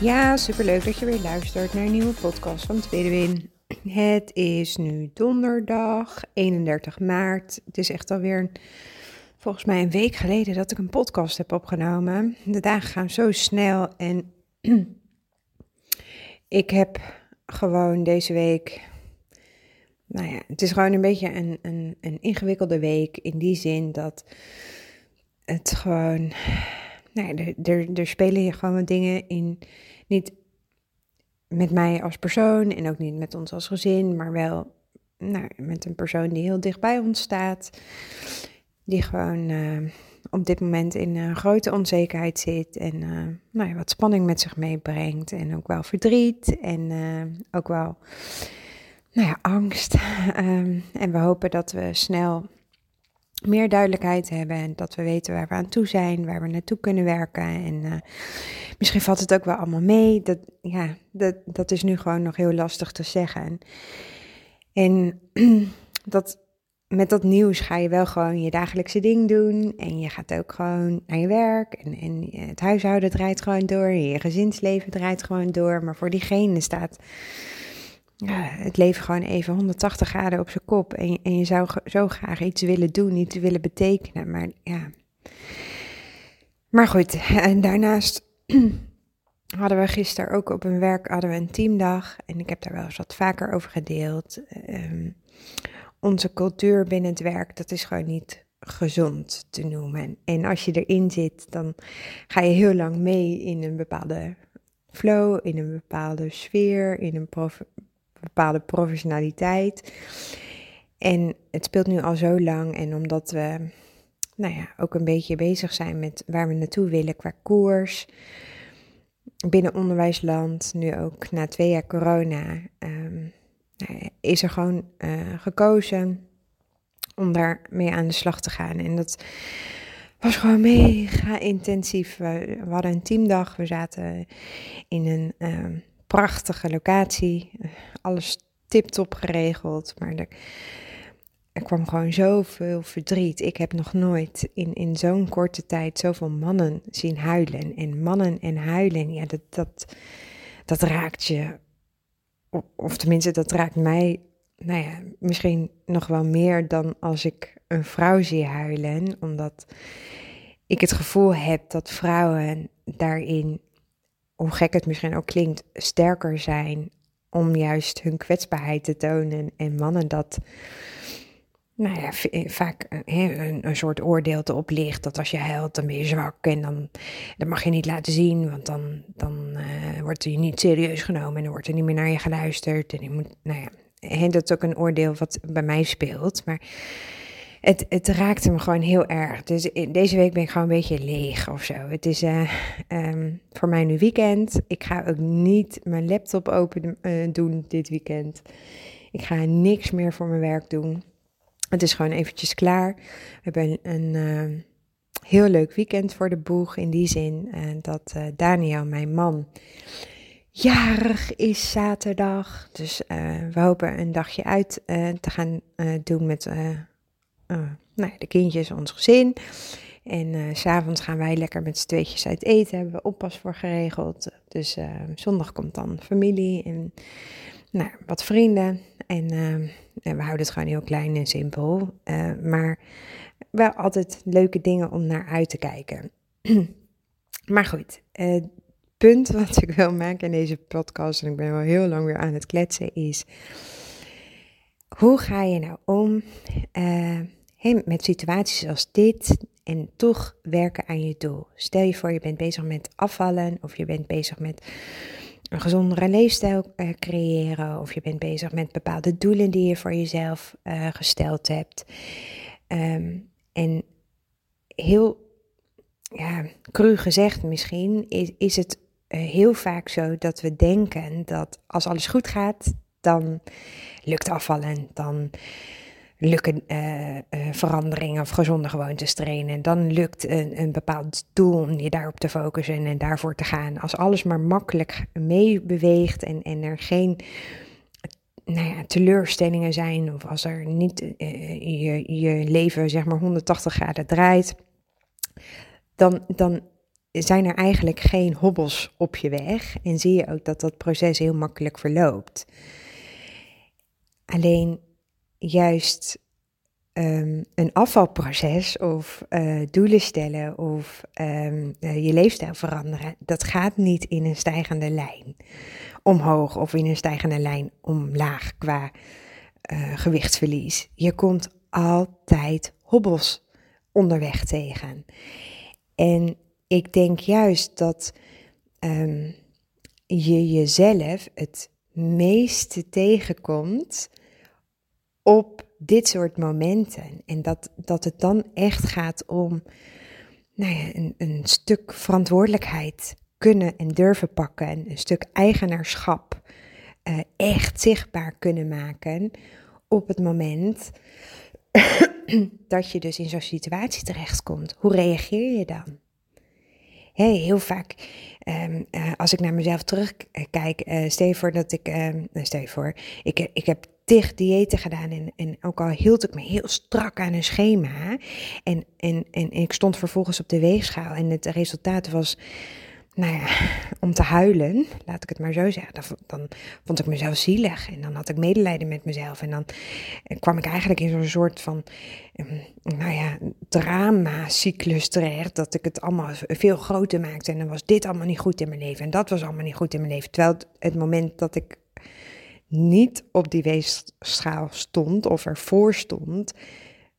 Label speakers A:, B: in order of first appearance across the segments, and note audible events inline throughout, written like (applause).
A: Ja, superleuk dat je weer luistert naar een nieuwe podcast van Tweede Win. Het is nu donderdag 31 maart. Het is echt alweer volgens mij een week geleden dat ik een podcast heb opgenomen. De dagen gaan zo snel en (clears throat) ik heb gewoon deze week. Nou ja, het is gewoon een beetje een, een, een ingewikkelde week in die zin dat het gewoon. Nou ja, er, er, er spelen hier gewoon wat dingen in niet met mij als persoon en ook niet met ons als gezin, maar wel nou, met een persoon die heel dicht bij ons staat. Die gewoon uh, op dit moment in uh, grote onzekerheid zit en uh, nou ja, wat spanning met zich meebrengt. En ook wel verdriet en ook wel nou ja, angst. um, (laughs) en we hopen dat we snel meer duidelijkheid hebben en dat we weten waar we aan toe zijn, waar we naartoe kunnen werken. En uh, misschien valt het ook wel allemaal mee. Dat, ja, dat, dat is nu gewoon nog heel lastig te zeggen. En (clears throat) dat, met dat nieuws ga je wel gewoon je dagelijkse ding doen. En je gaat ook gewoon naar je werk. En, en het huishouden draait gewoon door. Je gezinsleven draait gewoon door. Maar voor diegene staat ja, het leven gewoon even 180 graden op zijn kop. En, en je zou zo graag iets willen doen, iets willen betekenen. Maar ja. Maar goed, en daarnaast (clears throat) hadden we gisteren ook op een werk hadden we een teamdag. En ik heb daar wel eens wat vaker over gedeeld. Um, onze cultuur binnen het werk, dat is gewoon niet gezond te noemen. En als je erin zit, dan ga je heel lang mee in een bepaalde flow, in een bepaalde sfeer, in een bepaalde professionaliteit. En het speelt nu al zo lang en omdat we nou ja, ook een beetje bezig zijn met waar we naartoe willen qua koers. Binnen onderwijsland, nu ook na twee jaar corona, um, is er gewoon uh, gekozen om daarmee aan de slag te gaan. En dat was gewoon mega intensief. We, hadden een teamdag, we zaten in een um, prachtige locatie. Alles tip-top geregeld. Maar er, kwam gewoon zoveel verdriet. Ik heb nog nooit in, in zo'n korte tijd zoveel mannen zien huilen. En mannen en huilen, ja, dat, dat, dat raakt je. Of tenminste, dat raakt mij, nou ja, misschien nog wel meer dan als ik een vrouw zie huilen. Omdat ik het gevoel heb dat vrouwen daarin hoe gek het misschien ook klinkt, sterker zijn om juist hun kwetsbaarheid te tonen en mannen dat nou ja, eh, vaak eh, een, soort oordeel te oplicht. Dat als je huilt, dan ben je zwak en dan dat mag je niet laten zien. Want dan, dan uh, wordt je niet serieus genomen en dan wordt er niet meer naar je geluisterd. En je moet, nou ja, dat is ook een oordeel wat bij mij speelt. Maar het, het raakte me gewoon heel erg. Dus deze week ben ik gewoon een beetje leeg of zo. Het is uh, um, voor mij nu weekend. Ik ga ook niet mijn laptop open uh, doen dit weekend. Ik ga niks meer voor mijn werk doen. Het is gewoon eventjes klaar. We hebben een, uh, heel leuk weekend voor de boeg. In die zin dat Daniel, mijn man, jarig is zaterdag. Dus we hopen een dagje uit te gaan doen met nou, de kindjes, ons gezin. En uh, s'avonds gaan wij lekker met z'n tweetjes uit eten. Hebben we oppas voor geregeld. Dus uh, zondag komt dan familie en nou, wat vrienden. En, en, we houden het gewoon heel klein en simpel. maar wel altijd leuke dingen om naar uit te kijken. (clears throat) maar goed, het punt wat ik wil maken in deze podcast, en ik ben wel heel lang weer aan het kletsen, is... Hoe ga je nou om met situaties als dit en toch werken aan je doel. Stel je voor, je bent bezig met afvallen of je bent bezig met een gezondere leefstijl uh, creëren of je bent bezig met bepaalde doelen die je voor jezelf uh, gesteld hebt. Um, en heel ja, cru gezegd misschien, is, is het eh, heel vaak zo dat we denken dat als alles goed gaat, dan lukt afvallen, dan lukken uh, veranderingen of gezonde gewoontes trainen. Dan lukt een, een bepaald doel om je daarop te focussen en daarvoor te gaan. Als alles maar makkelijk meebeweegt en, en er geen nou ja, teleurstellingen zijn, of als er niet uh, je, je leven zeg maar 180 graden draait, dan, dan zijn er eigenlijk geen hobbels op je weg en zie je ook dat dat proces heel makkelijk verloopt. Alleen juist um, een afvalproces of uh, doelen stellen of um, uh, je leefstijl veranderen, dat gaat niet in een stijgende lijn omhoog of in een stijgende lijn omlaag qua uh, gewichtsverlies. Je komt altijd hobbels onderweg tegen. En ik denk juist dat um, je jezelf het meeste tegenkomt op dit soort momenten. En dat, dat het dan echt gaat om nou ja, een, een stuk verantwoordelijkheid kunnen en durven pakken. En een stuk eigenaarschap uh, echt zichtbaar kunnen maken op het moment (clears throat) dat je dus in zo'n situatie terechtkomt. Hoe reageer je dan? Hey, heel vaak, um, uh, als ik naar mezelf terugkijk, uh, stel je voor dat ik, uh, stel je voor, ik, ik heb tig diëten gedaan en, en ook al hield ik me heel strak aan een schema en, en, en, ik stond vervolgens op de weegschaal en het resultaat was nou ja, om te huilen, laat ik het maar zo zeggen. Dan, dan, vond ik mezelf zielig en dan had ik medelijden met mezelf. En dan kwam ik eigenlijk in zo'n soort van, ehm, nou ja, drama-cyclus terecht. Dat ik het allemaal veel groter maakte. En dan was dit allemaal niet goed in mijn leven. En dat was allemaal niet goed in mijn leven. Terwijl het moment dat ik niet op die weegschaal stond of ervoor stond,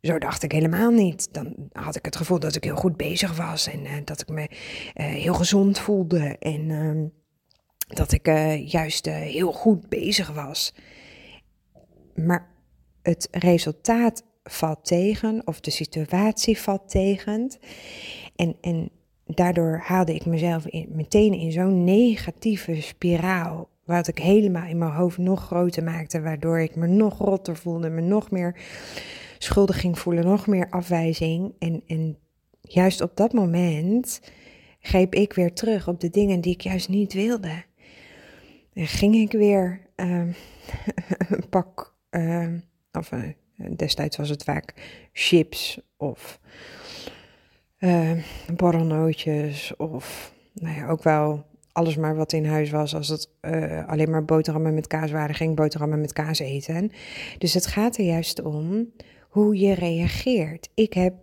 A: zo dacht ik helemaal niet. Dan had ik het gevoel dat ik heel goed bezig was en uh, dat ik me uh, heel gezond voelde en uh, dat ik uh, juist heel goed bezig was. Maar het resultaat valt tegen of de situatie valt tegen. En, en daardoor haalde ik mezelf meteen in zo'n negatieve spiraal. Wat ik helemaal in mijn hoofd nog groter maakte, waardoor ik me nog rotter voelde, me nog meer schuldig ging voelen, nog meer afwijzing. En, en juist op dat moment greep ik weer terug op de dingen die ik juist niet wilde. En ging ik weer uh, (laughs) een pak, uh, of uh, destijds was het vaak chips of uh, borrelnootjes of nou ja, ook wel alles maar wat in huis was. Als het uh, alleen maar boterhammen met kaas waren, ging boterhammen met kaas eten. Dus het gaat er juist om hoe je reageert. Ik heb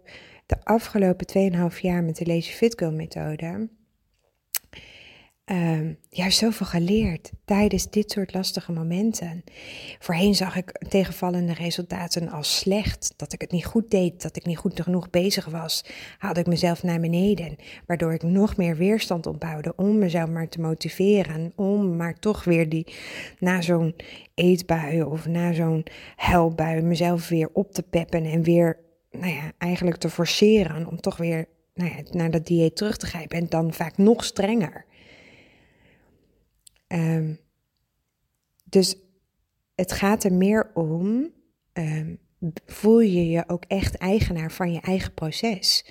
A: de afgelopen 2,5 jaar met de Lazy Fit Girl methode uh, juist zoveel geleerd tijdens dit soort lastige momenten. Voorheen zag ik tegenvallende resultaten als slecht, dat ik het niet goed deed, dat ik niet goed genoeg bezig was. Haalde ik mezelf naar beneden, waardoor ik nog meer weerstand opbouwde om mezelf maar te motiveren, om maar toch weer die na zo'n eetbui of na zo'n huilbui mezelf weer op te peppen en weer, nou ja, eigenlijk te forceren om toch weer nou ja, naar dat dieet terug te grijpen en dan vaak nog strenger. Um, dus het gaat er meer om, um, voel je je ook echt eigenaar van je eigen proces.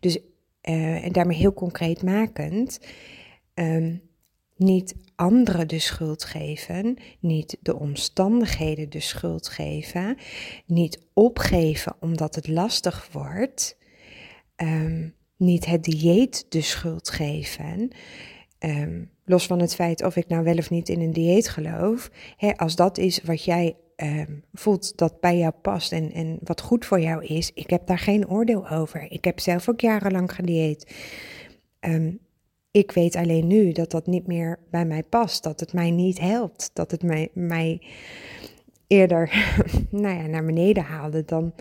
A: Dus, uh, en daarmee heel concreet makend, um, niet anderen de schuld geven, niet de omstandigheden de schuld geven, niet opgeven omdat het lastig wordt, niet het dieet de schuld geven. Um, los van het feit of ik nou wel of niet in een dieet geloof, hè, als dat is wat jij um, voelt dat bij jou past en, en wat goed voor jou is, ik heb daar geen oordeel over. Ik heb zelf ook jarenlang gedieet. Um, ik weet alleen nu dat dat niet meer bij mij past, dat het mij niet helpt, dat het mij, mij eerder (laughs) nou ja, naar beneden haalde dan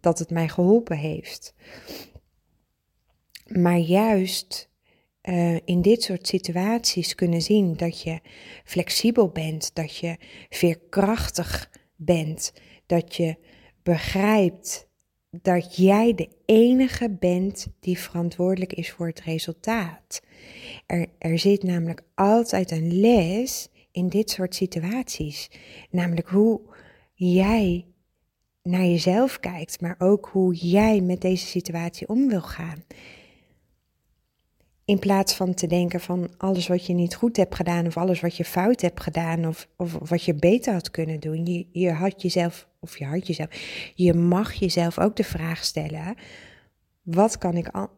A: dat het mij geholpen heeft. Maar juist uh, in dit soort situaties kunnen zien dat je flexibel bent, dat je veerkrachtig bent, dat je begrijpt dat jij de enige bent die verantwoordelijk is voor het resultaat. Er, er zit namelijk altijd een les in dit soort situaties. Namelijk hoe jij naar jezelf kijkt, maar ook hoe jij met deze situatie om wil gaan. In plaats van te denken van alles wat je niet goed hebt gedaan of alles wat je fout hebt gedaan of, of wat je beter had kunnen doen. Je, je had jezelf, of je had jezelf, je mag jezelf ook de vraag stellen, wat kan ik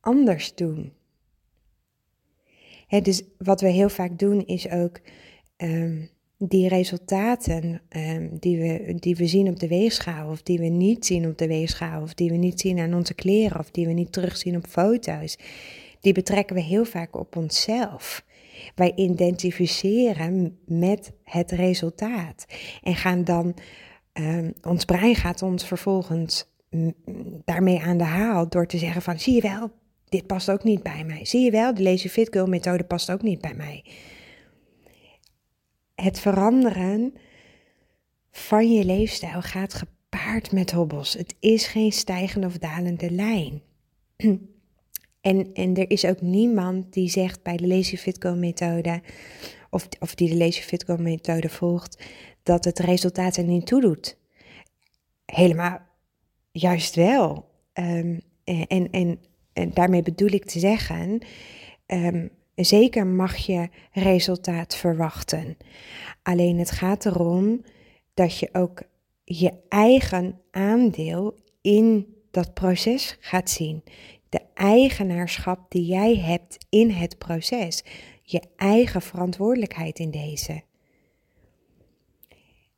A: anders doen? dus wat we heel vaak doen is ook ehm, die resultaten um, die, we, die we zien op de weegschaal, of die we niet zien op de weegschaal, of die we niet zien aan onze kleren, of die we niet terugzien op foto's, die betrekken we heel vaak op onszelf. Wij identificeren met het resultaat en gaan dan, um, ons brein gaat ons vervolgens daarmee aan de haal door te zeggen van zie je wel, dit past ook niet bij mij. Zie je wel, de Lazy Fit Girl methode past ook niet bij mij. Het veranderen van je leefstijl gaat gepaard met hobbels. Het is geen stijgende of dalende lijn. (clears throat) En, en er is ook niemand die zegt bij de Lazy Fit Girl methode, of, of die de Lazy Fit Girl methode volgt, dat het resultaat er niet toe doet. Helemaal juist wel. Um, en, en en daarmee bedoel ik te zeggen, um, zeker mag je resultaat verwachten. Alleen het gaat erom dat je ook je eigen aandeel in dat proces gaat zien. De eigenaarschap die jij hebt in het proces. Je eigen verantwoordelijkheid in deze.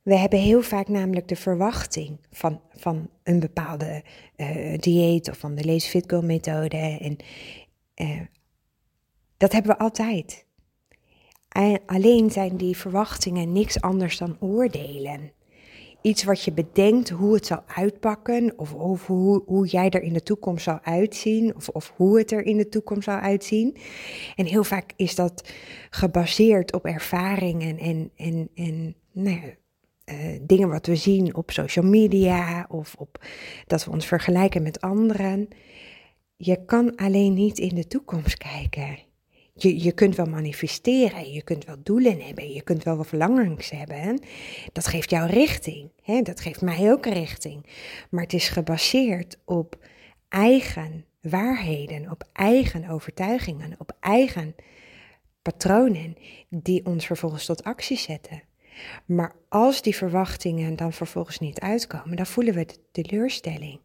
A: We hebben heel vaak namelijk de verwachting van, van een bepaalde uh, dieet of van de Lazy Fit Girl methode. En uh, dat hebben we altijd. alleen zijn die verwachtingen niks anders dan oordelen. Iets wat je bedenkt hoe het zal uitpakken, of, of hoe, hoe jij er in de toekomst zal uitzien, of, of hoe het er in de toekomst zal uitzien. En heel vaak is dat gebaseerd op ervaringen en, en, en nou ja, uh, dingen wat we zien op social media of op dat we ons vergelijken met anderen. Je kan alleen niet in de toekomst kijken. Je, je kunt wel manifesteren, je kunt wel doelen hebben, je kunt wel wat verlangens hebben. Dat geeft jou richting, hè? dat geeft mij ook richting. Maar het is gebaseerd op eigen waarheden, op eigen overtuigingen, op eigen patronen die ons vervolgens tot actie zetten. Maar als die verwachtingen dan vervolgens niet uitkomen, dan voelen we de teleurstelling.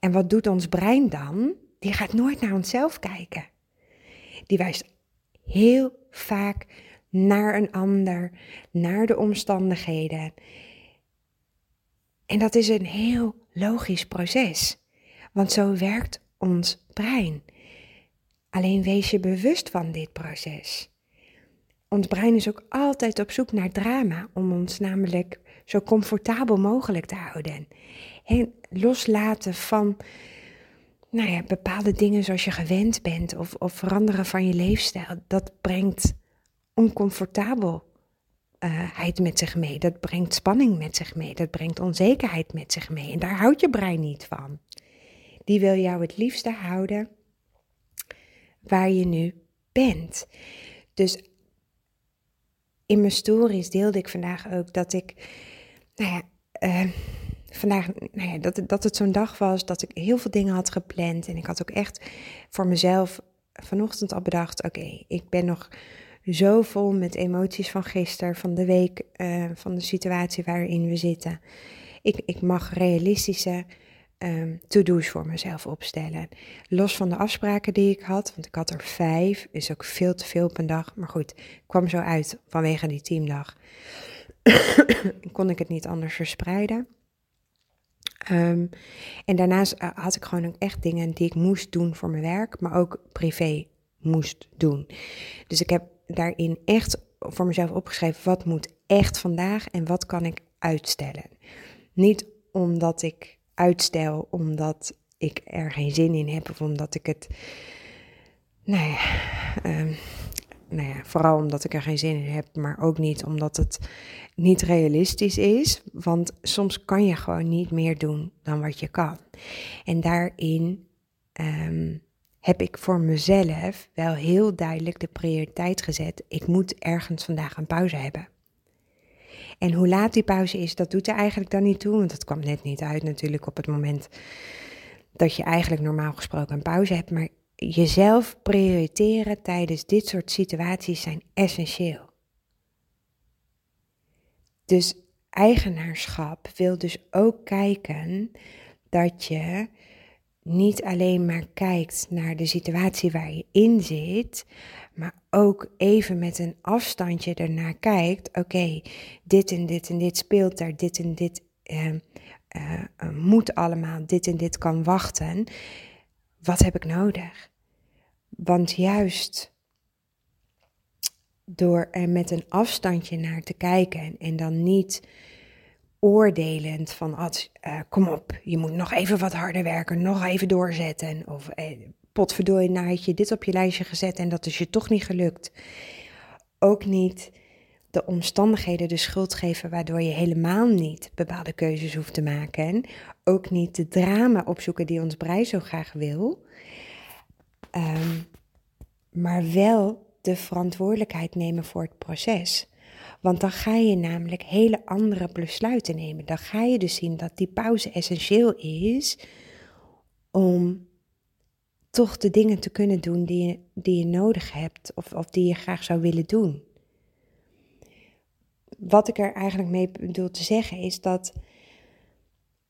A: En wat doet ons brein dan? Die gaat nooit naar onszelf kijken. Die wijst heel vaak naar een ander, naar de omstandigheden. En dat is een heel logisch proces, want zo werkt ons brein. Alleen wees je bewust van dit proces ons brein is ook altijd op zoek naar drama, om ons namelijk zo comfortabel mogelijk te houden. En loslaten van nou ja, bepaalde dingen zoals je gewend bent of, of veranderen van je leefstijl, dat brengt oncomfortabelheid met zich mee. Dat brengt spanning met zich mee. Dat brengt onzekerheid met zich mee. En daar houdt je brein niet van. Die wil jou het liefste houden waar je nu bent. Dus in mijn stories deelde ik vandaag ook dat ik, nou ja, uh, vandaag, nou ja, dat, dat het zo'n dag was dat ik heel veel dingen had gepland. En ik had ook echt voor mezelf vanochtend al bedacht: oké, ik ben nog zo vol met emoties van gisteren, van de week, uh, van de situatie waarin we zitten. Ik, ik mag realistische um, to-do's voor mezelf opstellen. Los van de afspraken die ik had, want ik had er vijf, is ook veel te veel een dag. Maar goed, kwam zo uit vanwege die teamdag. (coughs) kon ik het niet anders verspreiden. Um, en daarnaast eh, had ik gewoon ook echt dingen die ik moest doen voor mijn werk, maar ook privé moest doen. Dus ik heb daarin echt voor mezelf opgeschreven wat moet echt vandaag en wat kan ik uitstellen. Niet omdat ik uitstel omdat ik er geen zin in heb of omdat ik het, nou ja, ehm, nou ja, vooral omdat ik er geen zin in heb, maar ook niet omdat het niet realistisch is. Want soms kan je gewoon niet meer doen dan wat je kan. En daarin ehm, heb ik voor mezelf wel heel duidelijk de prioriteit gezet. Ik moet ergens vandaag een pauze hebben. En hoe laat die pauze is, dat doet er eigenlijk dan niet toe. Want dat kwam net niet uit natuurlijk op het moment dat je eigenlijk normaal gesproken een pauze hebt. Maar jezelf prioriteren tijdens dit soort situaties zijn essentieel. Dus eigenaarschap wil dus ook kijken dat je niet alleen maar kijkt naar de situatie waar je in zit, maar ook even met een afstandje ernaar kijkt. Oké, dit en dit en dit speelt er, dit en dit uh, uh, moet allemaal, dit en dit kan wachten. Wat heb ik nodig? Want juist door er met een afstandje naar te kijken en dan niet oordelend van, uh, kom op, je moet nog even wat harder werken, nog even doorzetten. Of eh, potverdorie, nou had je dit op je lijstje gezet en dat is je toch niet gelukt. Ook niet de omstandigheden de schuld geven waardoor je helemaal niet bepaalde keuzes hoeft te maken. Ook niet de drama opzoeken die ons brein zo graag wil. Um, maar wel de verantwoordelijkheid nemen voor het proces. Want dan ga je namelijk hele andere besluiten nemen. Dan ga je dus zien dat die pauze essentieel is om toch de dingen te kunnen doen die je, die je nodig hebt of, of die je graag zou willen doen. Wat ik er eigenlijk mee bedoel te zeggen is dat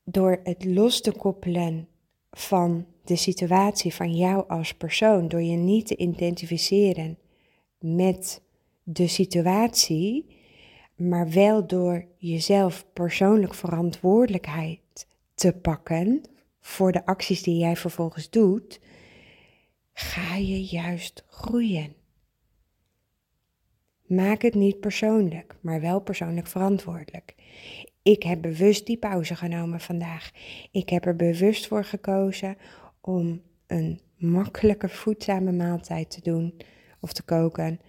A: door het los te koppelen van de situatie van jou als persoon, door je niet te identificeren met de situatie, maar wel door jezelf persoonlijk verantwoordelijkheid te pakken voor de acties die jij vervolgens doet, ga je juist groeien. Maak het niet persoonlijk, maar wel persoonlijk verantwoordelijk. Ik heb bewust die pauze genomen vandaag. Ik heb er bewust voor gekozen om een makkelijke, voedzame maaltijd te doen of te koken.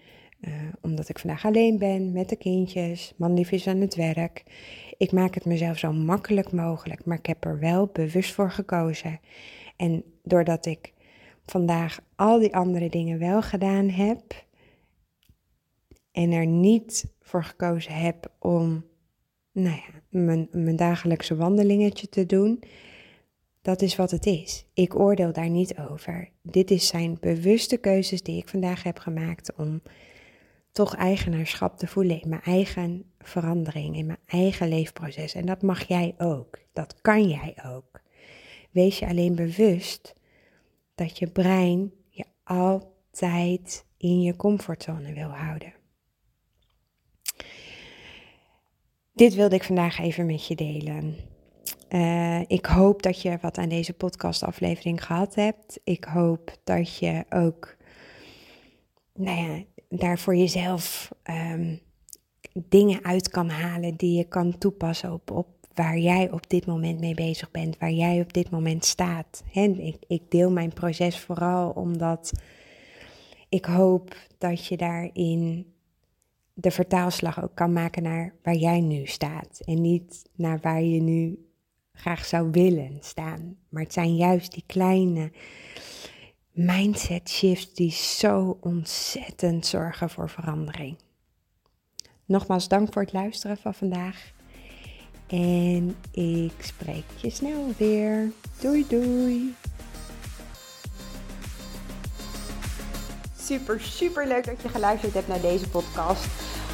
A: Uh, omdat ik vandaag alleen ben met de kindjes, manlief is aan het werk. Ik maak het mezelf zo makkelijk mogelijk, maar ik heb er wel bewust voor gekozen. En doordat ik vandaag al die andere dingen wel gedaan heb en er niet voor gekozen heb om nou ja, mijn, mijn dagelijkse wandelingetje te doen, dat is wat het is. Ik oordeel daar niet over. Dit is zijn bewuste keuzes die ik vandaag heb gemaakt om toch eigenaarschap te voelen in mijn eigen verandering, in mijn eigen leefproces. En dat mag jij ook. Dat kan jij ook. Wees je alleen bewust dat je brein je altijd in je comfortzone wil houden. Dit wilde ik vandaag even met je delen. Uh, ik hoop dat je wat aan deze podcastaflevering gehad hebt. Ik hoop dat je ook nou ja, daar voor jezelf um, dingen uit kan halen die je kan toepassen op, op waar jij op dit moment mee bezig bent, waar jij op dit moment staat. En ik, ik deel mijn proces vooral omdat ik hoop dat je daarin de vertaalslag ook kan maken naar waar jij nu staat. En niet naar waar je nu graag zou willen staan. Maar het zijn juist die kleine mindset shifts die zo ontzettend zorgen voor verandering. Nogmaals dank voor het luisteren van vandaag. En ik spreek je snel weer. Doei doei. Super, super leuk dat je geluisterd hebt naar deze podcast.